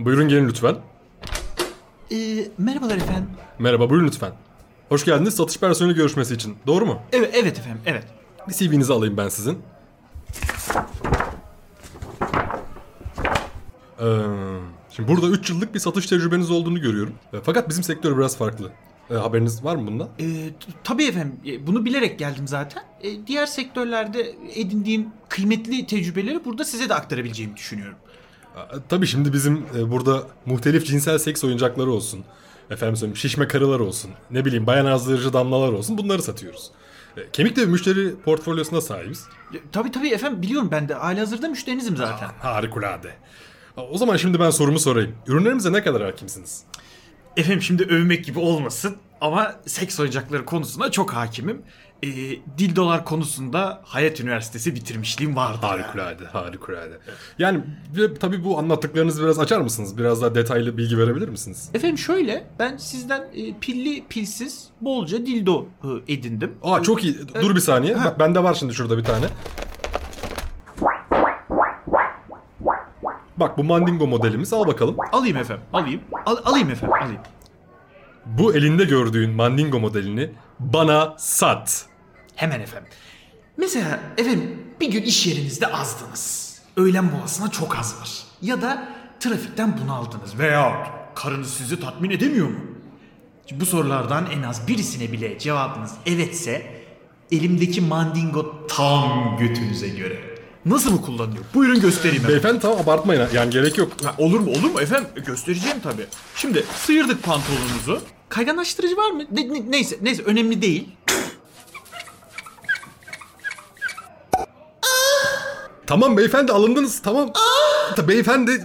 Buyurun gelin lütfen. Ee, merhabalar efendim. Merhaba buyurun lütfen. Hoş geldiniz satış personeli görüşmesi için. Doğru mu? Evet, evet efendim, evet. Bir CV'nizi alayım ben sizin. Ee, şimdi burada 3 yıllık bir satış tecrübeniz olduğunu görüyorum. E, Fakat bizim sektör biraz farklı. E, haberiniz var mı bundan? Ee, t- tabii efendim, e, bunu bilerek geldim zaten. E, diğer sektörlerde edindiğim kıymetli tecrübeleri burada size de aktarabileceğimi düşünüyorum. Aa, Tabii şimdi bizim e, burada muhtelif cinsel seks oyuncakları olsun. Efendim söyleyeyim şişme karılar olsun. Ne bileyim bayan azdırıcı damlalar olsun. Bunları satıyoruz. E, Kemik de müşteri portfolyosuna sahibiz. E, tabii tabii efendim, biliyorum ben de halihazırda müşterinizim zaten. Harikulade. O zaman şimdi ben sorumu sorayım. Ürünlerimize ne kadar hakimsiniz? Efendim şimdi övmek gibi olmasın ama seks oyuncakları konusunda çok hakimim. Ee, dildolar konusunda Hayat Üniversitesi bitirmişliğim vardı. Harikulade, harikulade. Yani tabii bu anlattıklarınızı biraz açar mısınız? Biraz daha detaylı bilgi verebilir misiniz? Efendim şöyle, ben sizden e, pilli pilsiz bolca dildo e, edindim. Aa çok iyi. Dur bir saniye. Bak bende var şimdi şurada bir tane. Bak bu Mandingo modelimiz. Al bakalım. Alayım efendim, alayım. Al- alayım efendim, alayım. Bu elinde gördüğün Mandingo modelini bana sat. Hemen efendim. Mesela efendim bir gün iş yerinizde azdınız. Öğlen molasına çok az var. Ya da trafikten bunaldınız. Veya karınız sizi tatmin edemiyor mu? Bu sorulardan en az birisine bile cevabınız evetse elimdeki mandingo tam götünüze göre. Nasıl mı kullanıyor? Buyurun göstereyim efendim. Beyefendi tamam abartmayın. Yani gerek yok. Ha, olur mu olur mu efendim? Göstereceğim tabii. Şimdi sıyırdık pantolonunuzu. Kayganlaştırıcı var mı? Ne- ne- neyse neyse önemli değil. Tamam beyefendi alındınız. Tamam. Ta- Beyefendi.